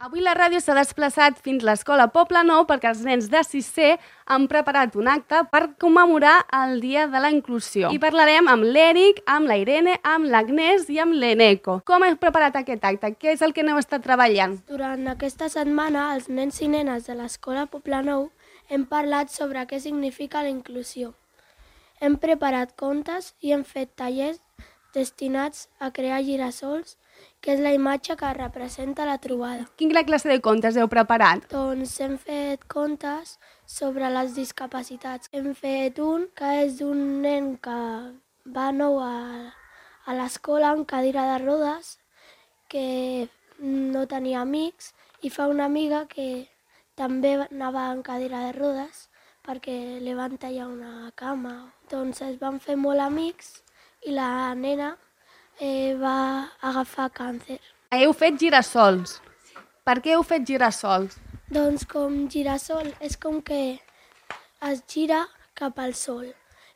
Avui la ràdio s'ha desplaçat fins l'Escola Poble Nou perquè els nens de 6C han preparat un acte per commemorar el Dia de la Inclusió. I parlarem amb l'Eric, amb la Irene, amb l'Agnès i amb l'Eneco. Com heu preparat aquest acte? Què és el que n'heu estat treballant? Durant aquesta setmana, els nens i nenes de l'Escola Poble Nou hem parlat sobre què significa la inclusió. Hem preparat contes i hem fet tallers destinats a crear girassols que és la imatge que representa la trobada. Quina classe de contes heu preparat? Doncs hem fet contes sobre les discapacitats. Hem fet un que és d'un nen que va nou a, a l'escola amb cadira de rodes, que no tenia amics, i fa una amiga que també anava en cadira de rodes perquè li van tallar una cama. Doncs es van fer molt amics i la nena eh, va agafar càncer. Heu fet girassols. Per què heu fet girassols? Doncs com girassol és com que es gira cap al sol.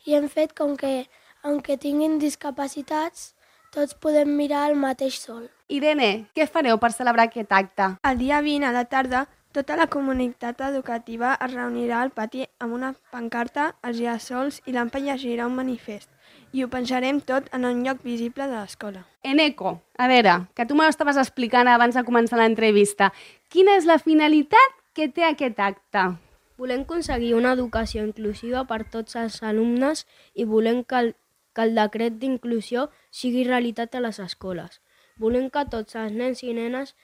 I hem fet com que, aunque tinguin discapacitats, tots podem mirar el mateix sol. Irene, què fareu per celebrar aquest acte? El dia 20 a la tarda, tota la comunitat educativa es reunirà al pati amb una pancarta, els girassols i l'AMPA llegirà un manifest i ho pensarem tot en un lloc visible de l'escola. Eneco, a veure, que tu me l'estaves explicant abans de començar l'entrevista. Quina és la finalitat que té aquest acte? Volem aconseguir una educació inclusiva per tots els alumnes i volem que el, que el decret d'inclusió sigui realitat a les escoles. Volem que tots els nens i nenes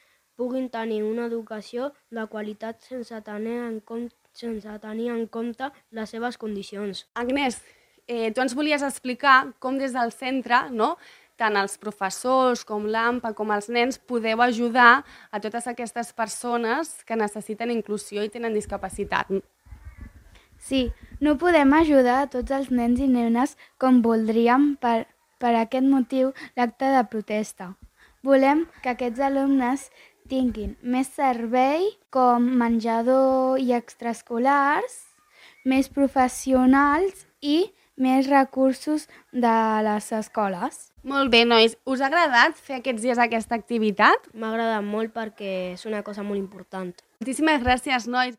puguin tenir una educació de qualitat sense tenir en compte, sense tenir en compte les seves condicions. Agnès, eh, tu ens volies explicar com des del centre, no?, tant els professors com l'AMPA com els nens podeu ajudar a totes aquestes persones que necessiten inclusió i tenen discapacitat. Sí, no podem ajudar a tots els nens i nenes com voldríem per, per aquest motiu l'acte de protesta. Volem que aquests alumnes tinguin més servei com menjador i extraescolars, més professionals i més recursos de les escoles. Molt bé, nois. Us ha agradat fer aquests dies aquesta activitat? M'ha agradat molt perquè és una cosa molt important. Moltíssimes gràcies, nois.